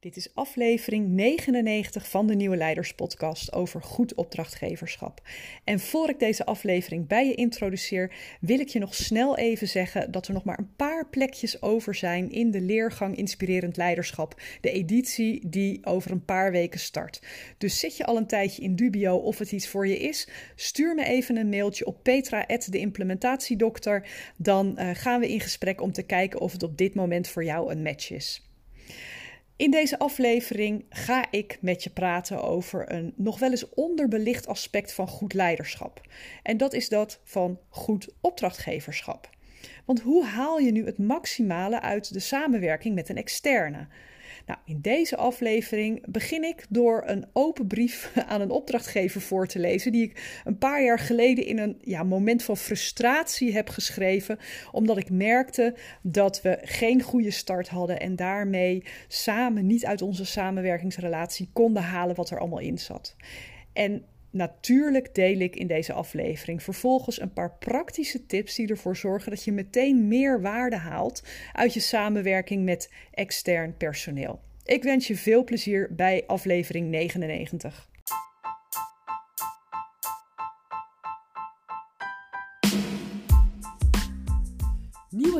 Dit is aflevering 99 van de Nieuwe Leiders Podcast over goed opdrachtgeverschap. En voor ik deze aflevering bij je introduceer, wil ik je nog snel even zeggen dat er nog maar een paar plekjes over zijn in de leergang Inspirerend Leiderschap, de editie die over een paar weken start. Dus zit je al een tijdje in dubio of het iets voor je is, stuur me even een mailtje op petra@deimplementatiedokter. Dan uh, gaan we in gesprek om te kijken of het op dit moment voor jou een match is. In deze aflevering ga ik met je praten over een nog wel eens onderbelicht aspect van goed leiderschap. En dat is dat van goed opdrachtgeverschap. Want hoe haal je nu het maximale uit de samenwerking met een externe? Nou, in deze aflevering begin ik door een open brief aan een opdrachtgever voor te lezen, die ik een paar jaar geleden in een ja, moment van frustratie heb geschreven, omdat ik merkte dat we geen goede start hadden en daarmee samen niet uit onze samenwerkingsrelatie konden halen wat er allemaal in zat. En Natuurlijk deel ik in deze aflevering vervolgens een paar praktische tips die ervoor zorgen dat je meteen meer waarde haalt uit je samenwerking met extern personeel. Ik wens je veel plezier bij aflevering 99.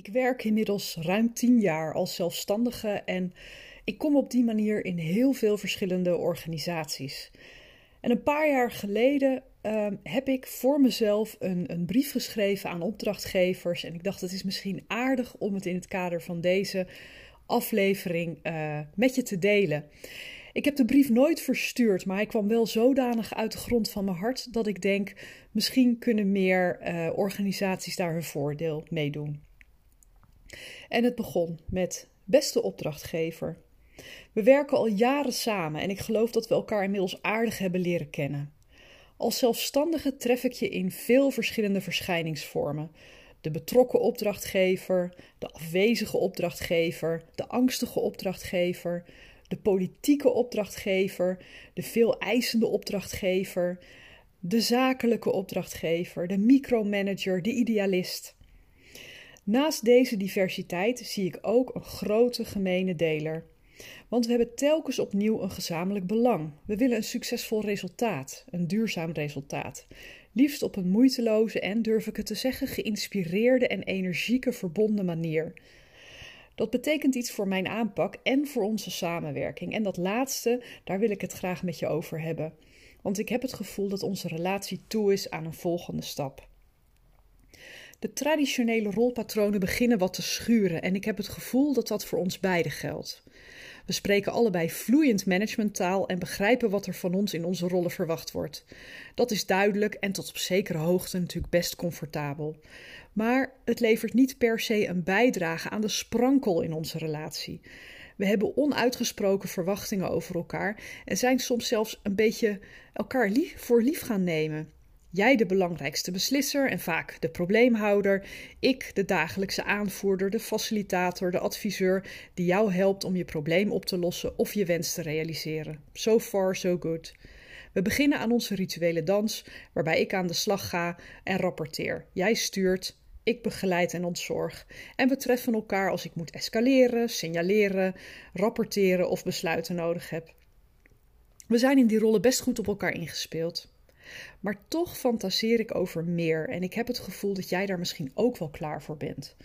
Ik werk inmiddels ruim tien jaar als zelfstandige en ik kom op die manier in heel veel verschillende organisaties. En een paar jaar geleden uh, heb ik voor mezelf een, een brief geschreven aan opdrachtgevers. En ik dacht, het is misschien aardig om het in het kader van deze aflevering uh, met je te delen. Ik heb de brief nooit verstuurd, maar hij kwam wel zodanig uit de grond van mijn hart dat ik denk: misschien kunnen meer uh, organisaties daar hun voordeel mee doen. En het begon met beste opdrachtgever. We werken al jaren samen en ik geloof dat we elkaar inmiddels aardig hebben leren kennen. Als zelfstandige tref ik je in veel verschillende verschijningsvormen. De betrokken opdrachtgever, de afwezige opdrachtgever, de angstige opdrachtgever, de politieke opdrachtgever, de veel eisende opdrachtgever, de zakelijke opdrachtgever, de micromanager, de idealist. Naast deze diversiteit zie ik ook een grote gemene deler. Want we hebben telkens opnieuw een gezamenlijk belang. We willen een succesvol resultaat, een duurzaam resultaat. Liefst op een moeiteloze en, durf ik het te zeggen, geïnspireerde en energieke verbonden manier. Dat betekent iets voor mijn aanpak en voor onze samenwerking. En dat laatste, daar wil ik het graag met je over hebben. Want ik heb het gevoel dat onze relatie toe is aan een volgende stap. De traditionele rolpatronen beginnen wat te schuren en ik heb het gevoel dat dat voor ons beiden geldt. We spreken allebei vloeiend managementtaal en begrijpen wat er van ons in onze rollen verwacht wordt. Dat is duidelijk en tot op zekere hoogte natuurlijk best comfortabel. Maar het levert niet per se een bijdrage aan de sprankel in onze relatie. We hebben onuitgesproken verwachtingen over elkaar en zijn soms zelfs een beetje elkaar voor lief gaan nemen. Jij de belangrijkste beslisser en vaak de probleemhouder. Ik de dagelijkse aanvoerder, de facilitator, de adviseur die jou helpt om je probleem op te lossen of je wens te realiseren. So far, so good. We beginnen aan onze rituele dans, waarbij ik aan de slag ga en rapporteer. Jij stuurt, ik begeleid en ontzorg. En we treffen elkaar als ik moet escaleren, signaleren, rapporteren of besluiten nodig heb. We zijn in die rollen best goed op elkaar ingespeeld. Maar toch fantaseer ik over meer en ik heb het gevoel dat jij daar misschien ook wel klaar voor bent.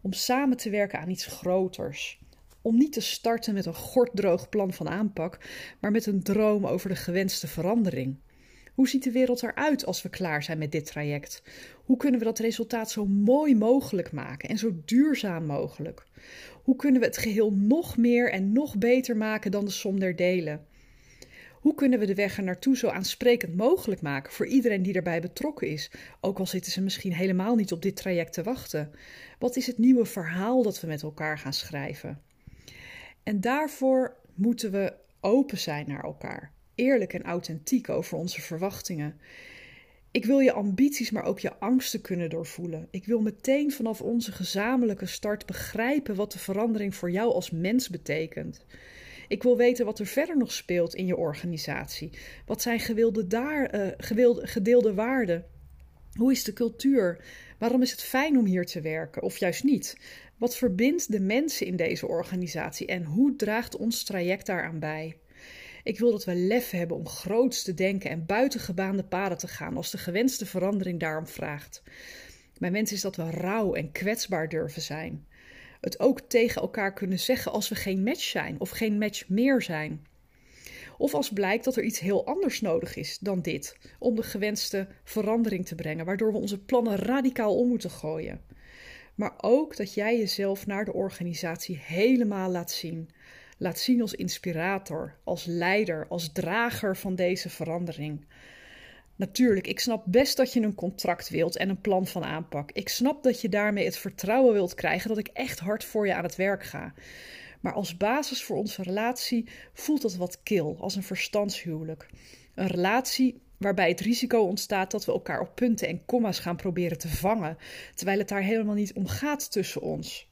Om samen te werken aan iets groters. Om niet te starten met een gorddroog plan van aanpak, maar met een droom over de gewenste verandering. Hoe ziet de wereld eruit als we klaar zijn met dit traject? Hoe kunnen we dat resultaat zo mooi mogelijk maken en zo duurzaam mogelijk? Hoe kunnen we het geheel nog meer en nog beter maken dan de som der delen? Hoe kunnen we de weg er naartoe zo aansprekend mogelijk maken voor iedereen die erbij betrokken is, ook al zitten ze misschien helemaal niet op dit traject te wachten? Wat is het nieuwe verhaal dat we met elkaar gaan schrijven? En daarvoor moeten we open zijn naar elkaar, eerlijk en authentiek over onze verwachtingen. Ik wil je ambities, maar ook je angsten kunnen doorvoelen. Ik wil meteen vanaf onze gezamenlijke start begrijpen wat de verandering voor jou als mens betekent. Ik wil weten wat er verder nog speelt in je organisatie. Wat zijn gewilde daar, uh, gewilde, gedeelde waarden? Hoe is de cultuur? Waarom is het fijn om hier te werken of juist niet? Wat verbindt de mensen in deze organisatie en hoe draagt ons traject daaraan bij? Ik wil dat we lef hebben om groots te denken en buitengebaande paden te gaan als de gewenste verandering daarom vraagt. Mijn wens is dat we rauw en kwetsbaar durven zijn. Het ook tegen elkaar kunnen zeggen als we geen match zijn of geen match meer zijn. Of als blijkt dat er iets heel anders nodig is dan dit om de gewenste verandering te brengen, waardoor we onze plannen radicaal om moeten gooien. Maar ook dat jij jezelf naar de organisatie helemaal laat zien. Laat zien als inspirator, als leider, als drager van deze verandering. Natuurlijk, ik snap best dat je een contract wilt en een plan van aanpak. Ik snap dat je daarmee het vertrouwen wilt krijgen dat ik echt hard voor je aan het werk ga. Maar als basis voor onze relatie voelt dat wat kil, als een verstandshuwelijk. Een relatie waarbij het risico ontstaat dat we elkaar op punten en komma's gaan proberen te vangen, terwijl het daar helemaal niet om gaat tussen ons.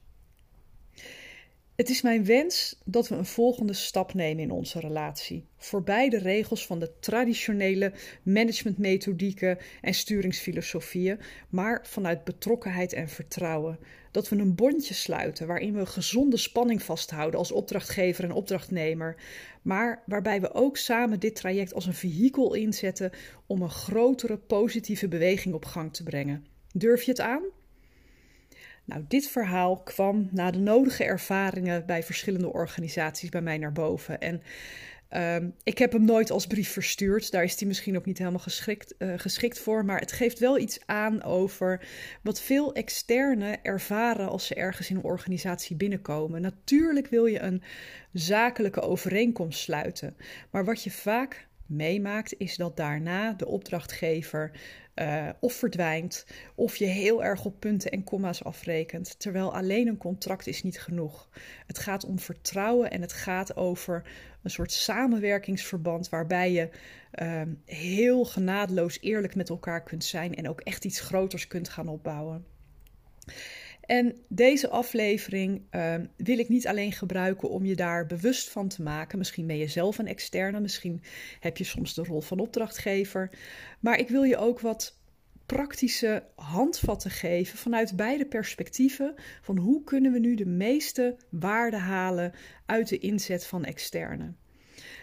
Het is mijn wens dat we een volgende stap nemen in onze relatie. Voorbij de regels van de traditionele managementmethodieken en sturingsfilosofieën, maar vanuit betrokkenheid en vertrouwen. Dat we een bondje sluiten waarin we gezonde spanning vasthouden als opdrachtgever en opdrachtnemer, maar waarbij we ook samen dit traject als een vehikel inzetten om een grotere positieve beweging op gang te brengen. Durf je het aan? Nou, dit verhaal kwam na de nodige ervaringen bij verschillende organisaties bij mij naar boven. En uh, ik heb hem nooit als brief verstuurd. Daar is hij misschien ook niet helemaal geschikt, uh, geschikt voor. Maar het geeft wel iets aan over wat veel externe ervaren als ze ergens in een organisatie binnenkomen. Natuurlijk wil je een zakelijke overeenkomst sluiten. Maar wat je vaak meemaakt, is dat daarna de opdrachtgever uh, of verdwijnt, of je heel erg op punten en komma's afrekent, terwijl alleen een contract is niet genoeg. Het gaat om vertrouwen en het gaat over een soort samenwerkingsverband waarbij je uh, heel genadeloos eerlijk met elkaar kunt zijn en ook echt iets groters kunt gaan opbouwen. En deze aflevering uh, wil ik niet alleen gebruiken om je daar bewust van te maken. Misschien ben je zelf een externe, misschien heb je soms de rol van opdrachtgever. Maar ik wil je ook wat praktische handvatten geven vanuit beide perspectieven. Van hoe kunnen we nu de meeste waarde halen uit de inzet van externe.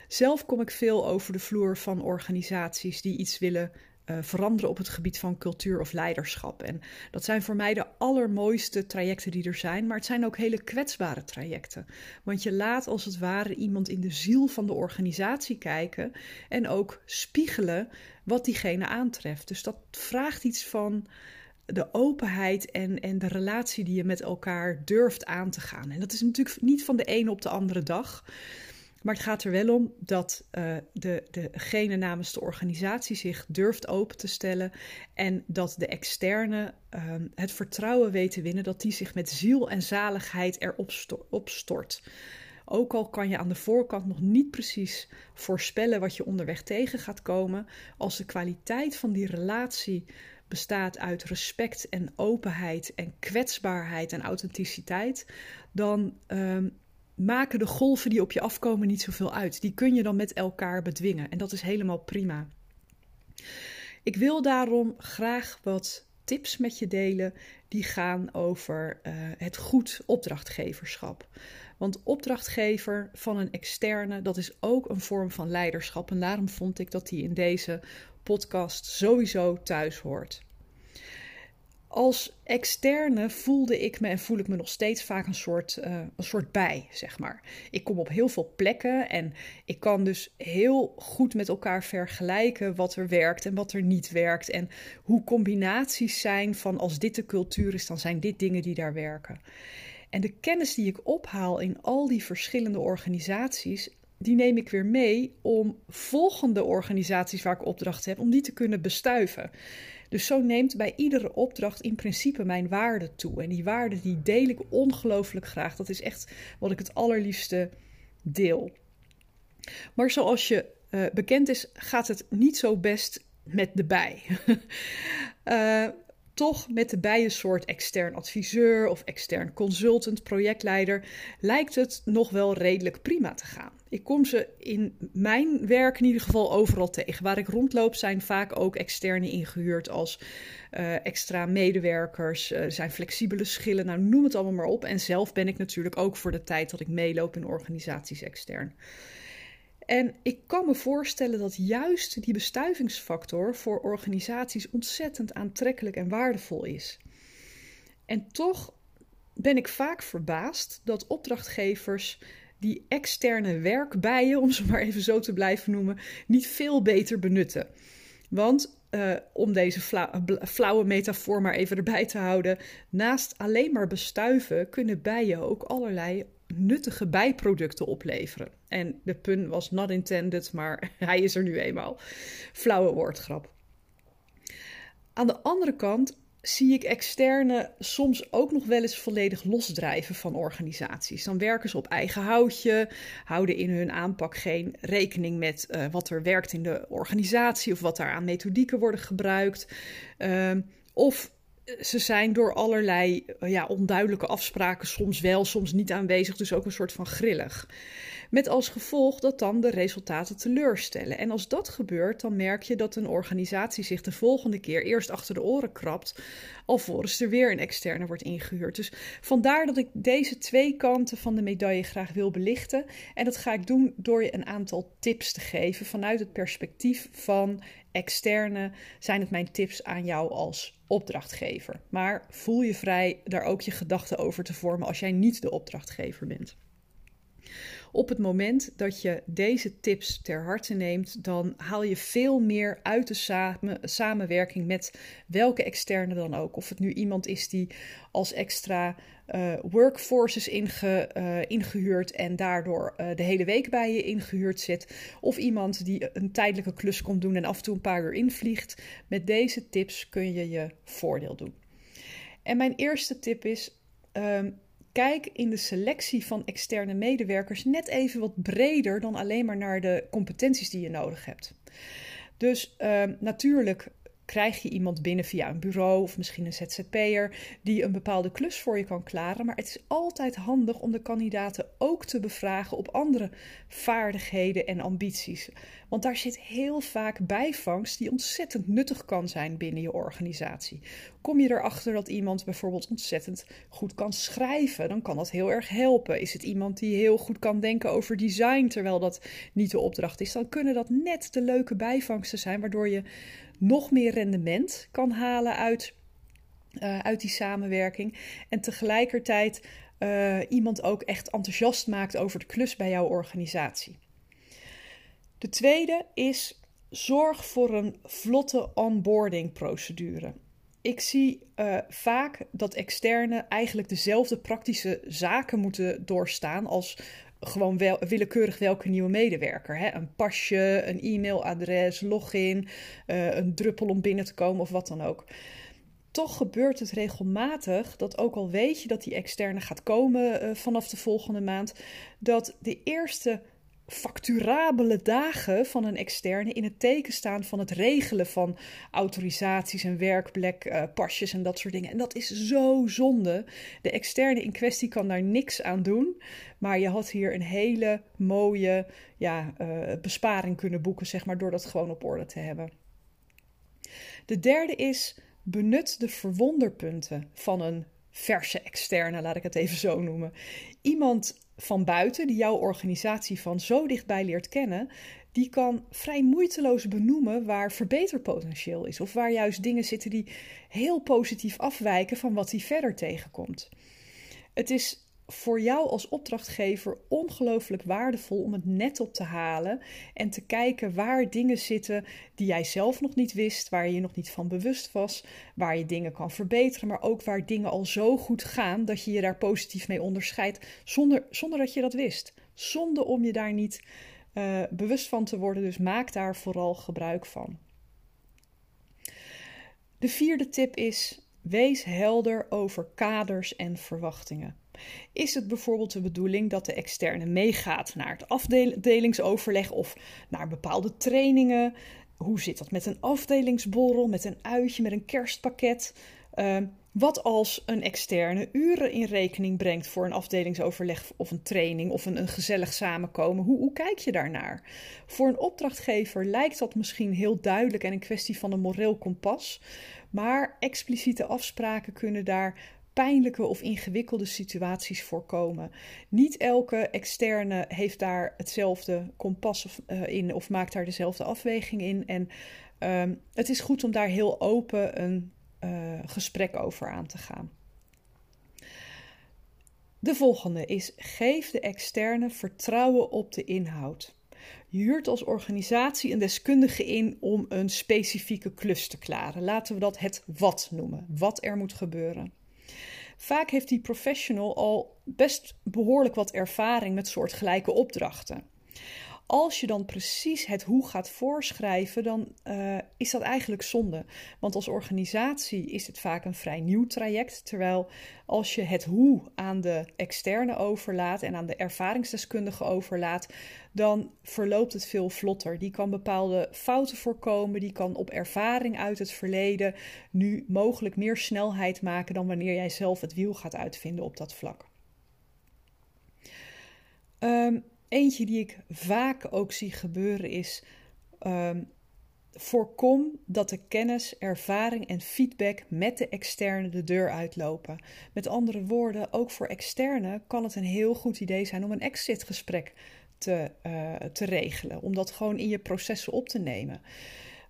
Zelf kom ik veel over de vloer van organisaties die iets willen uh, veranderen op het gebied van cultuur of leiderschap. En dat zijn voor mij de allermooiste trajecten die er zijn, maar het zijn ook hele kwetsbare trajecten. Want je laat als het ware iemand in de ziel van de organisatie kijken en ook spiegelen wat diegene aantreft. Dus dat vraagt iets van de openheid en, en de relatie die je met elkaar durft aan te gaan. En dat is natuurlijk niet van de ene op de andere dag. Maar het gaat er wel om dat uh, de, degene namens de organisatie zich durft open te stellen. En dat de externe uh, het vertrouwen weet te winnen dat die zich met ziel en zaligheid erop opstort. Ook al kan je aan de voorkant nog niet precies voorspellen wat je onderweg tegen gaat komen, als de kwaliteit van die relatie bestaat uit respect en openheid en kwetsbaarheid en authenticiteit, dan uh, maken de golven die op je afkomen niet zoveel uit. Die kun je dan met elkaar bedwingen en dat is helemaal prima. Ik wil daarom graag wat tips met je delen die gaan over uh, het goed opdrachtgeverschap. Want opdrachtgever van een externe, dat is ook een vorm van leiderschap. En daarom vond ik dat die in deze podcast sowieso thuis hoort als externe voelde ik me en voel ik me nog steeds vaak een soort, uh, een soort bij, zeg maar. Ik kom op heel veel plekken en ik kan dus heel goed met elkaar vergelijken wat er werkt en wat er niet werkt. En hoe combinaties zijn van als dit de cultuur is, dan zijn dit dingen die daar werken. En de kennis die ik ophaal in al die verschillende organisaties, die neem ik weer mee om volgende organisaties waar ik opdracht heb, om die te kunnen bestuiven. Dus zo neemt bij iedere opdracht in principe mijn waarde toe. En die waarde die deel ik ongelooflijk graag. Dat is echt wat ik het allerliefste deel. Maar zoals je uh, bekend is, gaat het niet zo best met de bij. uh, toch met de bijensoort extern adviseur of extern consultant, projectleider, lijkt het nog wel redelijk prima te gaan. Ik kom ze in mijn werk in ieder geval overal tegen. Waar ik rondloop zijn vaak ook externe ingehuurd als uh, extra medewerkers, uh, zijn flexibele schillen, nou noem het allemaal maar op. En zelf ben ik natuurlijk ook voor de tijd dat ik meeloop in organisaties extern. En ik kan me voorstellen dat juist die bestuivingsfactor voor organisaties ontzettend aantrekkelijk en waardevol is. En toch ben ik vaak verbaasd dat opdrachtgevers die externe werkbijen, om ze maar even zo te blijven noemen, niet veel beter benutten. Want uh, om deze flauwe metafoor maar even erbij te houden, naast alleen maar bestuiven kunnen bijen ook allerlei nuttige bijproducten opleveren. En de pun was not intended, maar hij is er nu eenmaal. Flauwe woordgrap. Aan de andere kant zie ik externe soms ook nog wel eens volledig losdrijven van organisaties. Dan werken ze op eigen houtje, houden in hun aanpak geen rekening met uh, wat er werkt in de organisatie of wat daar aan methodieken worden gebruikt. Uh, of ze zijn door allerlei eh, ja, onduidelijke afspraken soms wel, soms niet aanwezig, dus ook een soort van grillig. Met als gevolg dat dan de resultaten teleurstellen. En als dat gebeurt, dan merk je dat een organisatie zich de volgende keer eerst achter de oren krabt, alvorens er weer een externe wordt ingehuurd. Dus vandaar dat ik deze twee kanten van de medaille graag wil belichten. En dat ga ik doen door je een aantal tips te geven vanuit het perspectief van externe. Zijn het mijn tips aan jou als opdrachtgever. Maar voel je vrij daar ook je gedachten over te vormen als jij niet de opdrachtgever bent. Op het moment dat je deze tips ter harte neemt, dan haal je veel meer uit de samen, samenwerking met welke externe dan ook. Of het nu iemand is die als extra uh, workforces uh, ingehuurd en daardoor uh, de hele week bij je ingehuurd zit. Of iemand die een tijdelijke klus komt doen en af en toe een paar uur invliegt. Met deze tips kun je je voordeel doen. En mijn eerste tip is. Um, kijk in de selectie van externe medewerkers net even wat breder dan alleen maar naar de competenties die je nodig hebt. Dus uh, natuurlijk krijg je iemand binnen via een bureau of misschien een ZZP'er die een bepaalde klus voor je kan klaren. Maar het is altijd handig om de kandidaten ook te bevragen op andere vaardigheden en ambities. Want daar zit heel vaak bijvangst die ontzettend nuttig kan zijn binnen je organisatie. Kom je erachter dat iemand bijvoorbeeld ontzettend goed kan schrijven, dan kan dat heel erg helpen. Is het iemand die heel goed kan denken over design, terwijl dat niet de opdracht is, dan kunnen dat net de leuke bijvangsten zijn, waardoor je nog meer rendement kan halen uit, uh, uit die samenwerking. En tegelijkertijd uh, iemand ook echt enthousiast maakt over de klus bij jouw organisatie. De tweede is zorg voor een vlotte onboarding procedure. Ik zie uh, vaak dat externe eigenlijk dezelfde praktische zaken moeten doorstaan als gewoon wel, willekeurig welke nieuwe medewerker. Hè? Een pasje, een e-mailadres, login, uh, een druppel om binnen te komen of wat dan ook. Toch gebeurt het regelmatig dat ook al weet je dat die externe gaat komen uh, vanaf de volgende maand, dat de eerste facturabele dagen van een externe in het teken staan van het regelen van autorisaties en werkplekpasjes uh, en dat soort dingen. En dat is zo zonde. De externe in kwestie kan daar niks aan doen. Maar je had hier een hele mooie ja, uh, besparing kunnen boeken, zeg maar, door dat gewoon op orde te hebben. De derde is benut de verwonderpunten van een verse externe, laat ik het even zo noemen. Iemand van buiten die jouw organisatie van zo dichtbij leert kennen, die kan vrij moeiteloos benoemen waar verbeterpotentieel is of waar juist dingen zitten die heel positief afwijken van wat hij verder tegenkomt. Het is voor jou als opdrachtgever ongelooflijk waardevol om het net op te halen en te kijken waar dingen zitten die jij zelf nog niet wist, waar je je nog niet van bewust was, waar je dingen kan verbeteren, maar ook waar dingen al zo goed gaan dat je je daar positief mee onderscheidt zonder, zonder dat je dat wist. Zonder om je daar niet uh, bewust van te worden, dus maak daar vooral gebruik van. De vierde tip is: wees helder over kaders en verwachtingen. Is het bijvoorbeeld de bedoeling dat de externe meegaat naar het afdelingsoverleg of naar bepaalde trainingen? Hoe zit dat met een afdelingsborrel, met een uitje, met een kerstpakket? Ehm, wat als een externe uren in rekening brengt voor een afdelingsoverleg of een training of een, een gezellig samenkomen? Hoe, hoe, kijk je daarnaar? Voor een opdrachtgever lijkt dat misschien heel duidelijk en een kwestie van een moreel kompas, maar expliciete afspraken kunnen daar pijnlijke of ingewikkelde situaties voorkomen. Niet elke externe heeft daar hetzelfde kompas eh, in of maakt daar dezelfde afweging in. En ehm, het is goed om daar heel open een uh, gesprek over aan te gaan. De volgende is: geef de externe vertrouwen op de inhoud. Je huurt als organisatie een deskundige in om een specifieke klus te klaren. Laten we dat het wat noemen, wat er moet gebeuren. Vaak heeft die professional al best behoorlijk wat ervaring met soortgelijke opdrachten als je dan precies het hoe gaat voorschrijven, dan uh, is dat eigenlijk zonde. Want als organisatie is het vaak een vrij nieuw traject. Terwijl als je het hoe aan de externe overlaat en aan de ervaringsdeskundige overlaat, dan verloopt het veel vlotter. Die kan bepaalde fouten voorkomen, die kan op ervaring uit het verleden nu mogelijk meer snelheid maken dan wanneer jij zelf het wiel gaat uitvinden op dat vlak. Um, Eentje die ik vaak ook zie gebeuren is: um, voorkom dat de kennis, ervaring en feedback met de externe de deur uitlopen. Met andere woorden, ook voor externe kan het een heel goed idee zijn om een exitgesprek te, uh, te regelen, om dat gewoon in je processen op te nemen.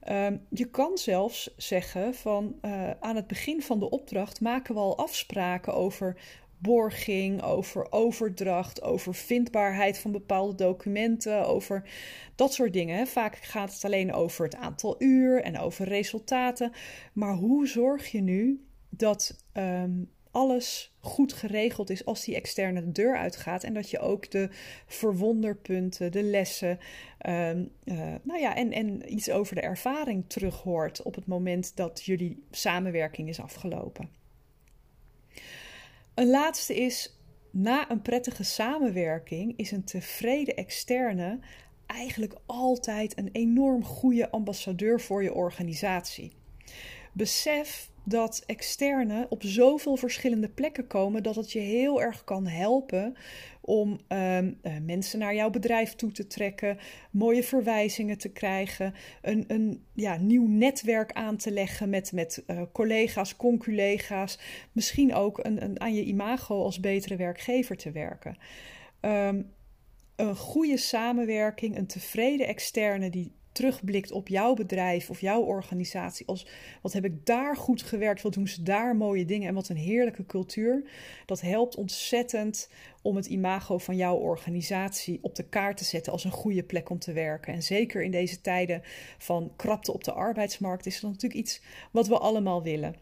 Um, je kan zelfs zeggen van uh, aan het begin van de opdracht maken we al afspraken over borging, over overdracht, over vindbaarheid van bepaalde documenten, over dat soort dingen. Vaak gaat het alleen over het aantal uur en over resultaten. Maar hoe zorg je nu dat um, alles goed geregeld is als die externe de deur uitgaat en dat je ook de verwonderpunten, de lessen, um, uh, nou ja, en, en iets over de ervaring terug hoort op het moment dat jullie samenwerking is afgelopen. Een laatste is, na een prettige samenwerking is een tevreden externe eigenlijk altijd een enorm goede ambassadeur voor je organisatie. Besef dat externe op zoveel verschillende plekken komen dat het je heel erg kan helpen om ehm, eh, mensen naar jouw bedrijf toe te trekken, mooie verwijzingen te krijgen, een, een ja, nieuw netwerk aan te leggen met, met uh, collega's, conculega's, misschien ook een, een, aan je imago als betere werkgever te werken. Um, een goede samenwerking, een tevreden externe die terugblikt op jouw bedrijf of jouw organisatie. Als wat heb ik daar goed gewerkt? Wat doen ze daar mooie dingen? En wat een heerlijke cultuur. Dat helpt ontzettend om het imago van jouw organisatie op de kaart te zetten als een goede plek om te werken. En zeker in deze tijden van krapte op de arbeidsmarkt is dat natuurlijk iets wat we allemaal willen.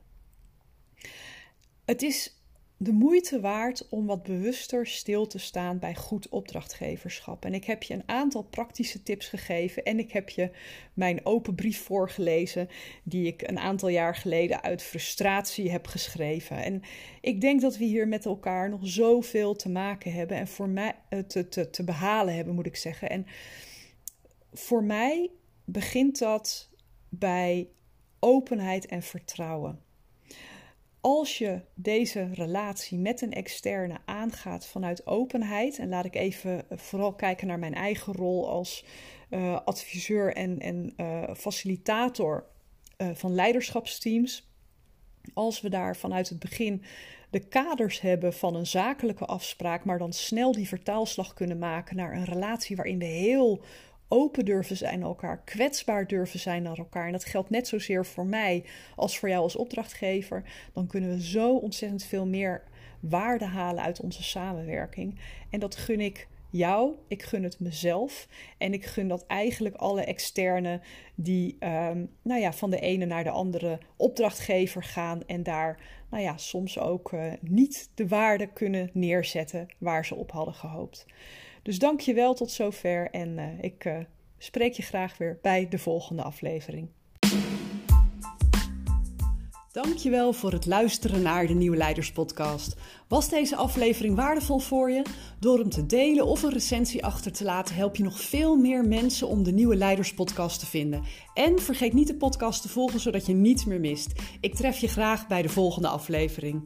Het is de moeite waard om wat bewuster stil te staan bij goed opdrachtgeverschap. En ik heb je een aantal praktische tips gegeven en ik heb je mijn open brief voorgelezen, die ik een aantal jaar geleden uit frustratie heb geschreven. En ik denk dat we hier met elkaar nog zoveel te maken hebben en voor mij eh, te, te, te behalen hebben, moet ik zeggen. En voor mij begint dat bij openheid en vertrouwen als je deze relatie met een externe aangaat vanuit openheid, en laat ik even vooral kijken naar mijn eigen rol als uh, adviseur en, en uh, facilitator van leiderschapsteams. Als we daar vanuit het begin de kaders hebben van een zakelijke afspraak, maar dan snel die vertaalslag kunnen maken naar een relatie waarin we heel open durven zijn naar elkaar, kwetsbaar durven zijn naar elkaar. En dat geldt net zozeer voor mij als voor jou als opdrachtgever. Dan kunnen we zo ontzettend veel meer waarde halen uit onze samenwerking. En dat gun ik jou, ik gun het mezelf en ik gun dat eigenlijk alle externe die um, nou ja, van de ene naar de andere opdrachtgever gaan en daar nou ja, soms ook uh, niet de waarde kunnen neerzetten waar ze op hadden gehoopt. Dus dank je wel tot zover en uh, ik uh, spreek je graag weer bij de volgende aflevering. Dankjewel voor het luisteren naar de Nieuwe Leiders Podcast. Was deze aflevering waardevol voor je? Door hem te delen of een recensie achter te laten, help je nog veel meer mensen om de Nieuwe Leiders Podcast te vinden. En vergeet niet de podcast te volgen zodat je niets meer mist. Ik tref je graag bij de volgende aflevering.